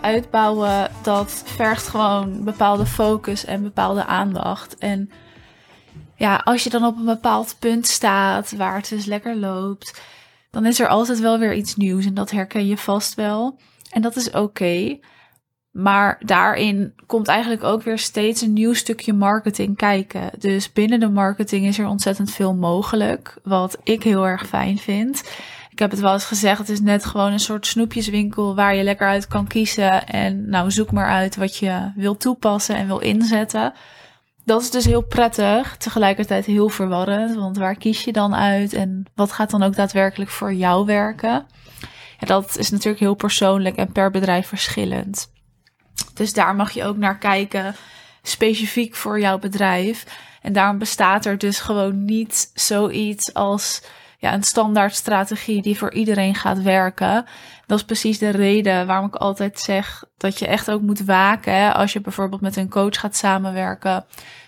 Uitbouwen, dat vergt gewoon bepaalde focus en bepaalde aandacht. En ja, als je dan op een bepaald punt staat waar het dus lekker loopt, dan is er altijd wel weer iets nieuws en dat herken je vast wel. En dat is oké. Maar daarin komt eigenlijk ook weer steeds een nieuw stukje marketing kijken. Dus binnen de marketing is er ontzettend veel mogelijk, wat ik heel erg fijn vind. Ik heb het wel eens gezegd, het is net gewoon een soort snoepjeswinkel waar je lekker uit kan kiezen. En nou, zoek maar uit wat je wil toepassen en wil inzetten. Dat is dus heel prettig, tegelijkertijd heel verwarrend. Want waar kies je dan uit en wat gaat dan ook daadwerkelijk voor jou werken? Ja, dat is natuurlijk heel persoonlijk en per bedrijf verschillend. Dus daar mag je ook naar kijken, specifiek voor jouw bedrijf. En daarom bestaat er dus gewoon niet zoiets als ja, een standaard strategie die voor iedereen gaat werken. Dat is precies de reden waarom ik altijd zeg dat je echt ook moet waken. Hè, als je bijvoorbeeld met een coach gaat samenwerken.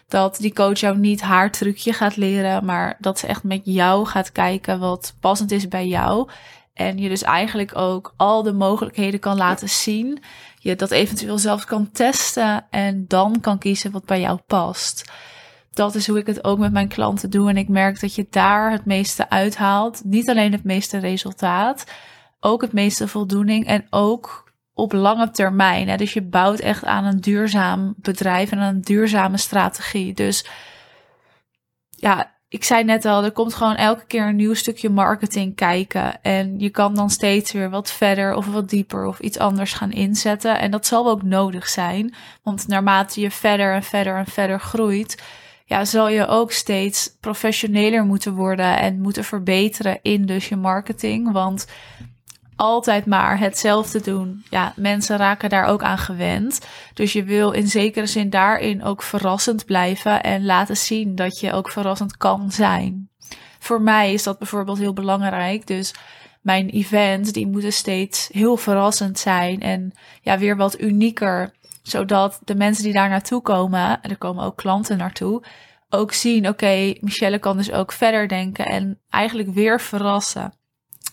Dat die coach jou niet haar trucje gaat leren, maar dat ze echt met jou gaat kijken wat passend is bij jou. En je dus eigenlijk ook al de mogelijkheden kan laten zien. Je dat eventueel zelf kan testen en dan kan kiezen wat bij jou past dat is hoe ik het ook met mijn klanten doe. En ik merk dat je daar het meeste uithaalt. Niet alleen het meeste resultaat, ook het meeste voldoening en ook op lange termijn. Hè. Dus je bouwt echt aan een duurzaam bedrijf en aan een duurzame strategie. Dus ja, ik zei net al, er komt gewoon elke keer een nieuw stukje marketing kijken. En je kan dan steeds weer wat verder of wat dieper of iets anders gaan inzetten. En dat zal ook nodig zijn. Want naarmate je verder en verder en verder groeit ja, zal je ook steeds professioneler moeten worden en moeten verbeteren in dus je marketing. Want altijd maar hetzelfde doen. Ja, mensen raken daar ook aan gewend. Dus je wil in zekere zin daarin ook verrassend blijven en laten zien dat je ook verrassend kan zijn. Voor mij is dat bijvoorbeeld heel belangrijk. Dus mijn events, die moeten steeds heel verrassend zijn en ja, weer wat unieker zodat de mensen die daar naartoe komen, en er komen ook klanten naartoe, ook zien, oké, Michelle kan dus ook verder denken en eigenlijk weer verrassen.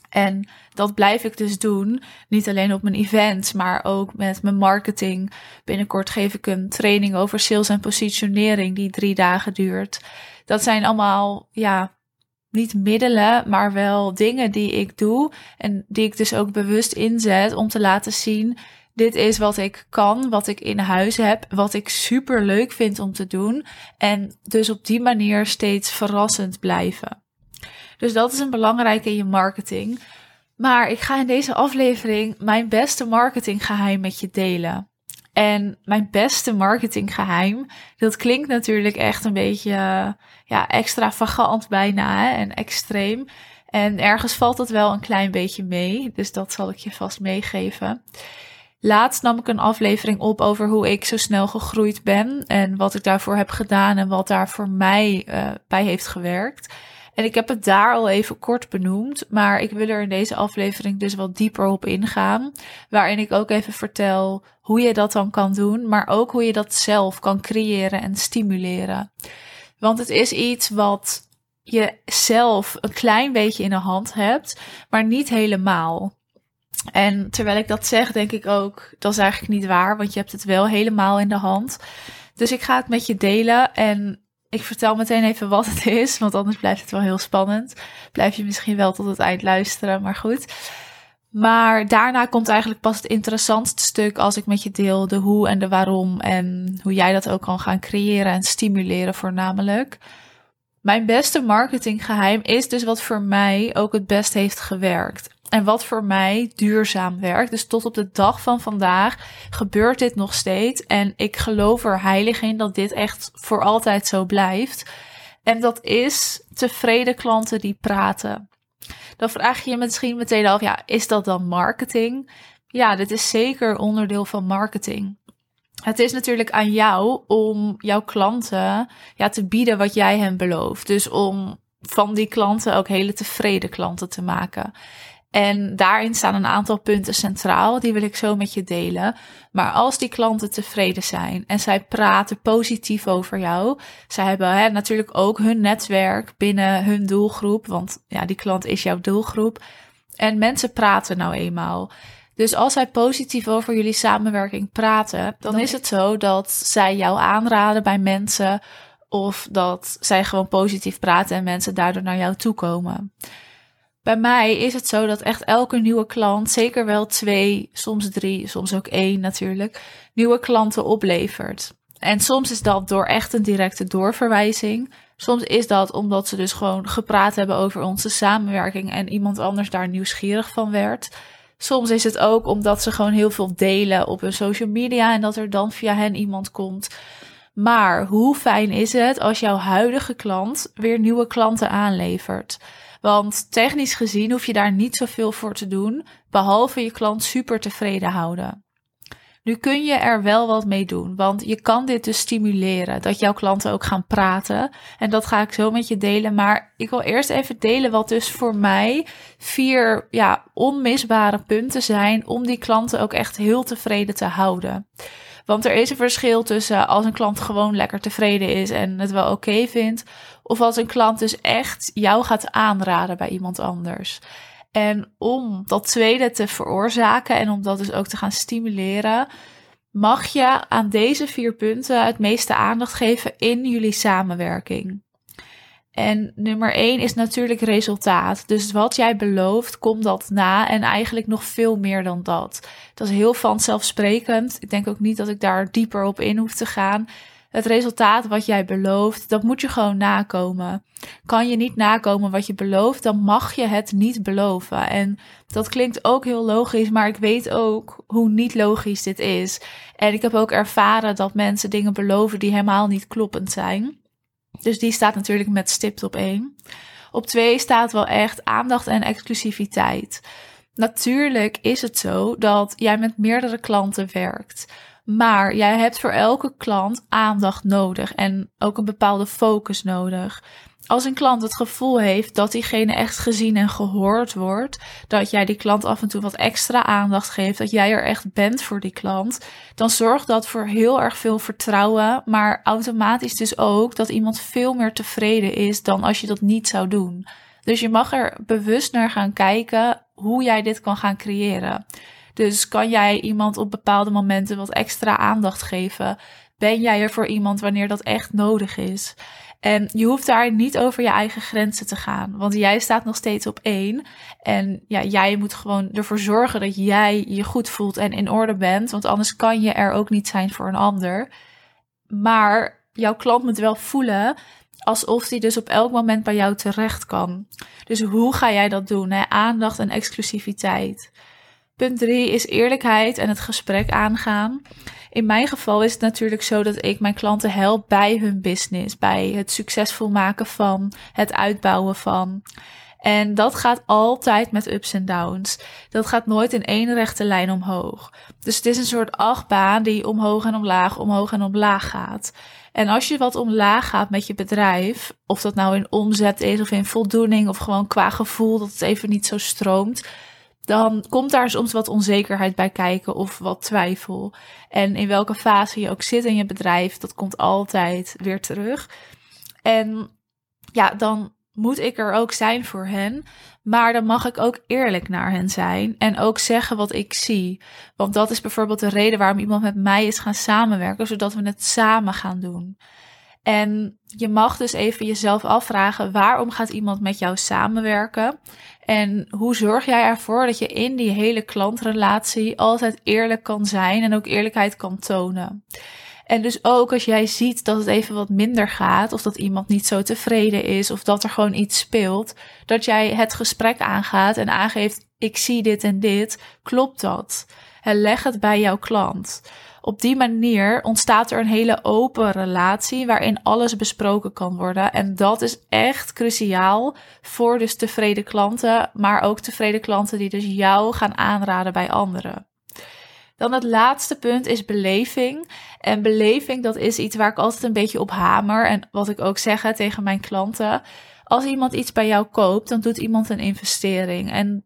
En dat blijf ik dus doen. Niet alleen op mijn events, maar ook met mijn marketing. Binnenkort geef ik een training over sales en positionering die drie dagen duurt. Dat zijn allemaal, ja, niet middelen, maar wel dingen die ik doe. En die ik dus ook bewust inzet om te laten zien dit is wat ik kan, wat ik in huis heb, wat ik super leuk vind om te doen. En dus op die manier steeds verrassend blijven. Dus dat is een belangrijke in je marketing. Maar ik ga in deze aflevering mijn beste marketinggeheim met je delen. En mijn beste marketinggeheim, dat klinkt natuurlijk echt een beetje ja, extravagant bijna hè, en extreem. En ergens valt dat wel een klein beetje mee, dus dat zal ik je vast meegeven. Laatst nam ik een aflevering op over hoe ik zo snel gegroeid ben en wat ik daarvoor heb gedaan en wat daar voor mij uh, bij heeft gewerkt. En ik heb het daar al even kort benoemd, maar ik wil er in deze aflevering dus wat dieper op ingaan, waarin ik ook even vertel hoe je dat dan kan doen, maar ook hoe je dat zelf kan creëren en stimuleren. Want het is iets wat je zelf een klein beetje in de hand hebt, maar niet helemaal. En terwijl ik dat zeg, denk ik ook, dat is eigenlijk niet waar, want je hebt het wel helemaal in de hand. Dus ik ga het met je delen en ik vertel meteen even wat het is, want anders blijft het wel heel spannend. Blijf je misschien wel tot het eind luisteren, maar goed. Maar daarna komt eigenlijk pas het interessantste stuk als ik met je deel de hoe en de waarom en hoe jij dat ook kan gaan creëren en stimuleren voornamelijk. Mijn beste marketinggeheim is dus wat voor mij ook het best heeft gewerkt. En wat voor mij duurzaam werkt. Dus tot op de dag van vandaag gebeurt dit nog steeds. En ik geloof er heilig in dat dit echt voor altijd zo blijft. En dat is tevreden klanten die praten. Dan vraag je je misschien meteen af, ja, is dat dan marketing? Ja, dit is zeker onderdeel van marketing. Het is natuurlijk aan jou om jouw klanten ja, te bieden wat jij hen belooft. Dus om van die klanten ook hele tevreden klanten te maken. En daarin staan een aantal punten centraal, die wil ik zo met je delen. Maar als die klanten tevreden zijn en zij praten positief over jou, zij hebben hè, natuurlijk ook hun netwerk binnen hun doelgroep, want ja, die klant is jouw doelgroep. En mensen praten nou eenmaal. Dus als zij positief over jullie samenwerking praten, dan is het zo dat zij jou aanraden bij mensen of dat zij gewoon positief praten en mensen daardoor naar jou toe komen. Bij mij is het zo dat echt elke nieuwe klant, zeker wel twee, soms drie, soms ook één natuurlijk, nieuwe klanten oplevert. En soms is dat door echt een directe doorverwijzing. Soms is dat omdat ze dus gewoon gepraat hebben over onze samenwerking en iemand anders daar nieuwsgierig van werd. Soms is het ook omdat ze gewoon heel veel delen op hun social media en dat er dan via hen iemand komt. Maar hoe fijn is het als jouw huidige klant weer nieuwe klanten aanlevert? Want technisch gezien hoef je daar niet zoveel voor te doen, behalve je klant super tevreden houden. Nu kun je er wel wat mee doen, want je kan dit dus stimuleren, dat jouw klanten ook gaan praten. En dat ga ik zo met je delen. Maar ik wil eerst even delen wat dus voor mij vier ja, onmisbare punten zijn om die klanten ook echt heel tevreden te houden. Want er is een verschil tussen als een klant gewoon lekker tevreden is en het wel oké vindt, of als een klant dus echt jou gaat aanraden bij iemand anders. En om dat tweede te veroorzaken en om dat dus ook te gaan stimuleren, mag je aan deze vier punten het meeste aandacht geven in jullie samenwerking. En nummer één is natuurlijk resultaat. Dus wat jij belooft, kom dat na. En eigenlijk nog veel meer dan dat. Dat is heel vanzelfsprekend. Ik denk ook niet dat ik daar dieper op in hoef te gaan. Het resultaat wat jij belooft, dat moet je gewoon nakomen. Kan je niet nakomen wat je belooft, dan mag je het niet beloven. En dat klinkt ook heel logisch, maar ik weet ook hoe niet logisch dit is. En ik heb ook ervaren dat mensen dingen beloven die helemaal niet kloppend zijn. Dus die staat natuurlijk met stipt op één. Op twee staat wel echt aandacht en exclusiviteit. Natuurlijk is het zo dat jij met meerdere klanten werkt. Maar jij hebt voor elke klant aandacht nodig en ook een bepaalde focus nodig als een klant het gevoel heeft dat diegene echt gezien en gehoord wordt, dat jij die klant af en toe wat extra aandacht geeft, dat jij er echt bent voor die klant, dan zorgt dat voor heel erg veel vertrouwen, maar automatisch dus ook dat iemand veel meer tevreden is dan als je dat niet zou doen. Dus je mag er bewust naar gaan kijken hoe jij dit kan gaan creëren. Dus kan jij iemand op bepaalde momenten wat extra aandacht geven? Ben jij er voor iemand wanneer dat echt nodig is? En je hoeft daar niet over je eigen grenzen te gaan. Want jij staat nog steeds op één. En ja, jij moet gewoon ervoor zorgen dat jij je goed voelt en in orde bent. Want anders kan je er ook niet zijn voor een ander. Maar jouw klant moet wel voelen alsof hij dus op elk moment bij jou terecht kan. Dus hoe ga jij dat doen? Aandacht en exclusiviteit. Punt drie is eerlijkheid en het gesprek aangaan. In mijn geval is het natuurlijk zo dat ik mijn klanten help bij hun business, bij het succesvol maken van, het uitbouwen van. En dat gaat altijd met ups en downs. Dat gaat nooit in één rechte lijn omhoog. Dus het is een soort achtbaan die omhoog en omlaag, omhoog en omlaag gaat. En als je wat omlaag gaat met je bedrijf, of dat nou in omzet is of in voldoening of gewoon qua gevoel dat het even niet zo stroomt, dan komt daar soms wat onzekerheid bij kijken of wat twijfel. En in welke fase je ook zit in je bedrijf, dat komt altijd weer terug. En ja, dan moet ik er ook zijn voor hen. Maar dan mag ik ook eerlijk naar hen zijn en ook zeggen wat ik zie. Want dat is bijvoorbeeld de reden waarom iemand met mij is gaan samenwerken, zodat we het samen gaan doen. En je mag dus even jezelf afvragen: waarom gaat iemand met jou samenwerken? En hoe zorg jij ervoor dat je in die hele klantrelatie altijd eerlijk kan zijn en ook eerlijkheid kan tonen? En dus ook als jij ziet dat het even wat minder gaat, of dat iemand niet zo tevreden is, of dat er gewoon iets speelt, dat jij het gesprek aangaat en aangeeft: Ik zie dit en dit, klopt dat? En leg het bij jouw klant. Op die manier ontstaat er een hele open relatie waarin alles besproken kan worden. En dat is echt cruciaal voor dus tevreden klanten, maar ook tevreden klanten die dus jou gaan aanraden bij anderen. Dan het laatste punt is beleving. En beleving, dat is iets waar ik altijd een beetje op hamer. En wat ik ook zeg tegen mijn klanten. Als iemand iets bij jou koopt, dan doet iemand een investering. En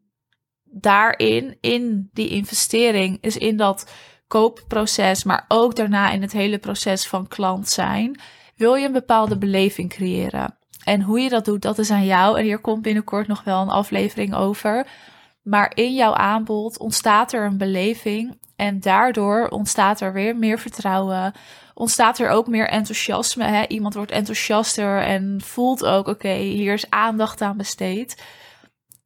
daarin, in die investering, is in dat koopproces, maar ook daarna in het hele proces van klant zijn, wil je een bepaalde beleving creëren. En hoe je dat doet, dat is aan jou. En hier komt binnenkort nog wel een aflevering over. Maar in jouw aanbod ontstaat er een beleving en daardoor ontstaat er weer meer vertrouwen. Ontstaat er ook meer enthousiasme. Hè? Iemand wordt enthousiaster en voelt ook: oké, hier is aandacht aan besteed.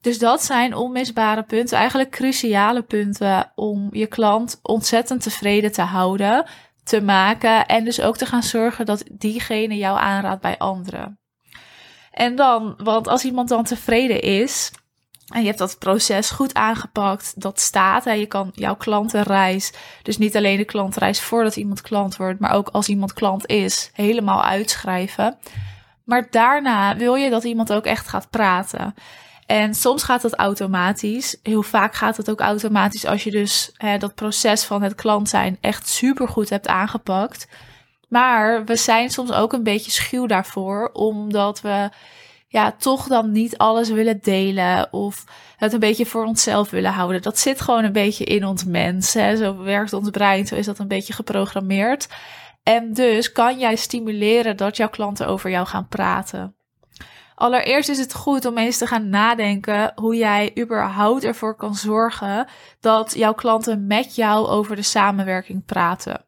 Dus dat zijn onmisbare punten, eigenlijk cruciale punten om je klant ontzettend tevreden te houden, te maken en dus ook te gaan zorgen dat diegene jou aanraadt bij anderen. En dan, want als iemand dan tevreden is, en je hebt dat proces goed aangepakt. Dat staat. Hè. Je kan jouw klantenreis, dus niet alleen de klantreis voordat iemand klant wordt, maar ook als iemand klant is, helemaal uitschrijven. Maar daarna wil je dat iemand ook echt gaat praten. En soms gaat dat automatisch. Heel vaak gaat het ook automatisch als je dus hè, dat proces van het klant zijn echt super goed hebt aangepakt. Maar we zijn soms ook een beetje schuw daarvoor, omdat we ja, toch dan niet alles willen delen of het een beetje voor onszelf willen houden. Dat zit gewoon een beetje in ons mens. Zo werkt ons brein, zo is dat een beetje geprogrammeerd. En dus kan jij stimuleren dat jouw klanten over jou gaan praten. Allereerst is het goed om eens te gaan nadenken hoe jij überhaupt ervoor kan zorgen dat jouw klanten met jou over de samenwerking praten.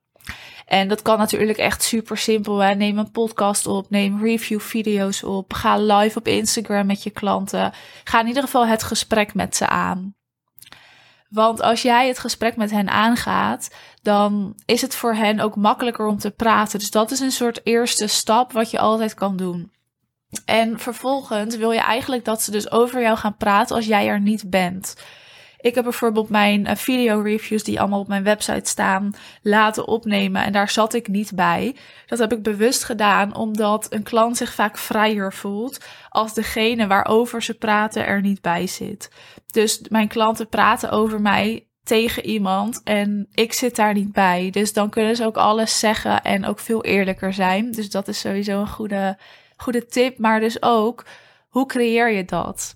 En dat kan natuurlijk echt super simpel. Neem een podcast op, neem review video's op, ga live op Instagram met je klanten. Ga in ieder geval het gesprek met ze aan. Want als jij het gesprek met hen aangaat, dan is het voor hen ook makkelijker om te praten. Dus dat is een soort eerste stap wat je altijd kan doen. En vervolgens wil je eigenlijk dat ze dus over jou gaan praten als jij er niet bent. Ik heb bijvoorbeeld mijn uh, video reviews die allemaal op mijn website staan laten opnemen en daar zat ik niet bij. Dat heb ik bewust gedaan omdat een klant zich vaak vrijer voelt als degene waarover ze praten er niet bij zit. Dus mijn klanten praten over mij tegen iemand en ik zit daar niet bij. Dus dan kunnen ze ook alles zeggen en ook veel eerlijker zijn. Dus dat is sowieso een goede, goede tip. Maar dus ook, hoe creëer je dat?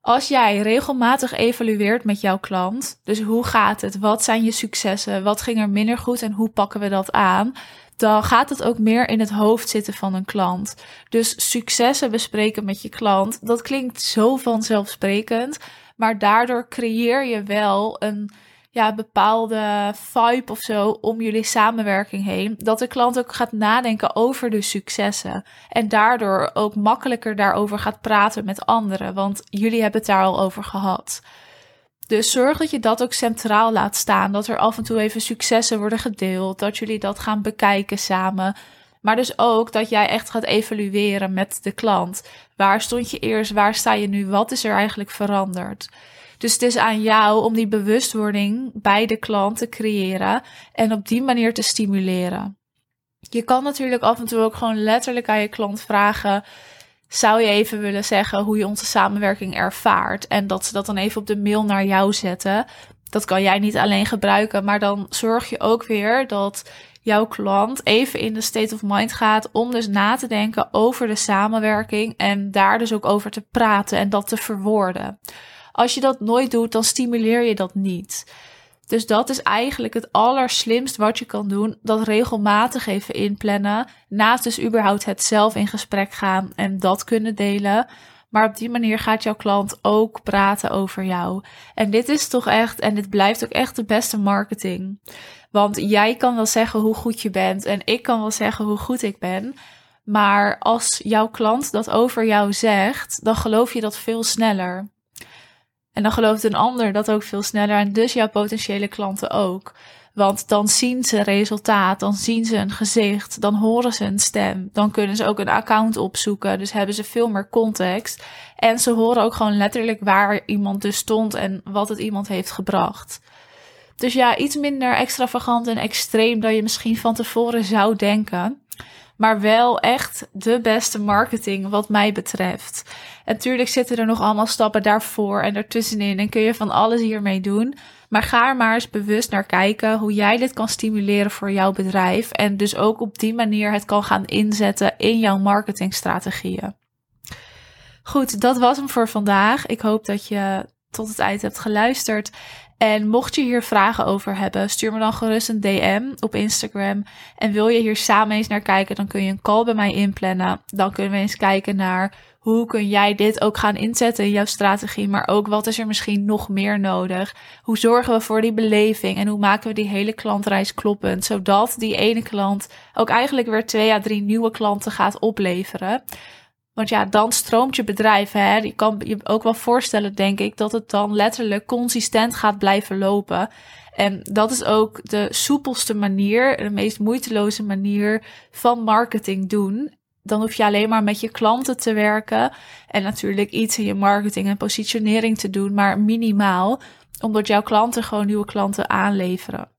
Als jij regelmatig evalueert met jouw klant, dus hoe gaat het? Wat zijn je successen? Wat ging er minder goed en hoe pakken we dat aan? Dan gaat het ook meer in het hoofd zitten van een klant. Dus successen bespreken met je klant, dat klinkt zo vanzelfsprekend, maar daardoor creëer je wel een ja, bepaalde vibe of zo om jullie samenwerking heen. Dat de klant ook gaat nadenken over de successen. En daardoor ook makkelijker daarover gaat praten met anderen. Want jullie hebben het daar al over gehad. Dus zorg dat je dat ook centraal laat staan. Dat er af en toe even successen worden gedeeld. Dat jullie dat gaan bekijken samen. Maar dus ook dat jij echt gaat evalueren met de klant. Waar stond je eerst? Waar sta je nu? Wat is er eigenlijk veranderd? Dus het is aan jou om die bewustwording bij de klant te creëren en op die manier te stimuleren. Je kan natuurlijk af en toe ook gewoon letterlijk aan je klant vragen: zou je even willen zeggen hoe je onze samenwerking ervaart? En dat ze dat dan even op de mail naar jou zetten. Dat kan jij niet alleen gebruiken, maar dan zorg je ook weer dat jouw klant even in de state of mind gaat om dus na te denken over de samenwerking en daar dus ook over te praten en dat te verwoorden. Als je dat nooit doet, dan stimuleer je dat niet. Dus dat is eigenlijk het allerslimst wat je kan doen. Dat regelmatig even inplannen. Naast dus überhaupt het zelf in gesprek gaan en dat kunnen delen. Maar op die manier gaat jouw klant ook praten over jou. En dit is toch echt, en dit blijft ook echt de beste marketing. Want jij kan wel zeggen hoe goed je bent en ik kan wel zeggen hoe goed ik ben. Maar als jouw klant dat over jou zegt, dan geloof je dat veel sneller. En dan gelooft een ander dat ook veel sneller en dus jouw potentiële klanten ook. Want dan zien ze resultaat, dan zien ze een gezicht, dan horen ze een stem. Dan kunnen ze ook een account opzoeken, dus hebben ze veel meer context. En ze horen ook gewoon letterlijk waar iemand dus stond en wat het iemand heeft gebracht. Dus ja, iets minder extravagant en extreem dan je misschien van tevoren zou denken maar wel echt de beste marketing wat mij betreft. Natuurlijk zitten er nog allemaal stappen daarvoor en ertussenin en kun je van alles hiermee doen. Maar ga er maar eens bewust naar kijken hoe jij dit kan stimuleren voor jouw bedrijf en dus ook op die manier het kan gaan inzetten in jouw marketingstrategieën. Goed, dat was hem voor vandaag. Ik hoop dat je tot het eind hebt geluisterd. En mocht je hier vragen over hebben, stuur me dan gerust een DM op Instagram. En wil je hier samen eens naar kijken, dan kun je een call bij mij inplannen. Dan kunnen we eens kijken naar hoe kun jij dit ook gaan inzetten in jouw strategie, maar ook wat is er misschien nog meer nodig? Hoe zorgen we voor die beleving en hoe maken we die hele klantreis kloppend, zodat die ene klant ook eigenlijk weer twee à drie nieuwe klanten gaat opleveren? Want ja, dan stroomt je bedrijf. Hè? Je kan je ook wel voorstellen, denk ik, dat het dan letterlijk consistent gaat blijven lopen. En dat is ook de soepelste manier, de meest moeiteloze manier van marketing doen. Dan hoef je alleen maar met je klanten te werken. En natuurlijk iets in je marketing en positionering te doen, maar minimaal. Omdat jouw klanten gewoon nieuwe klanten aanleveren.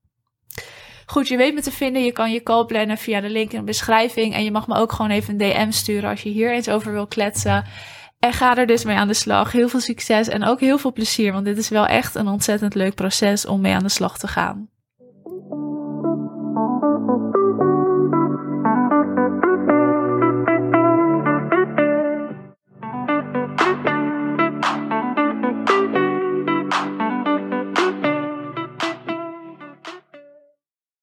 Goed, je weet me te vinden. Je kan je call plannen via de link in de beschrijving. En je mag me ook gewoon even een DM sturen als je hier eens over wil kletsen. En ga er dus mee aan de slag. Heel veel succes en ook heel veel plezier, want dit is wel echt een ontzettend leuk proces om mee aan de slag te gaan.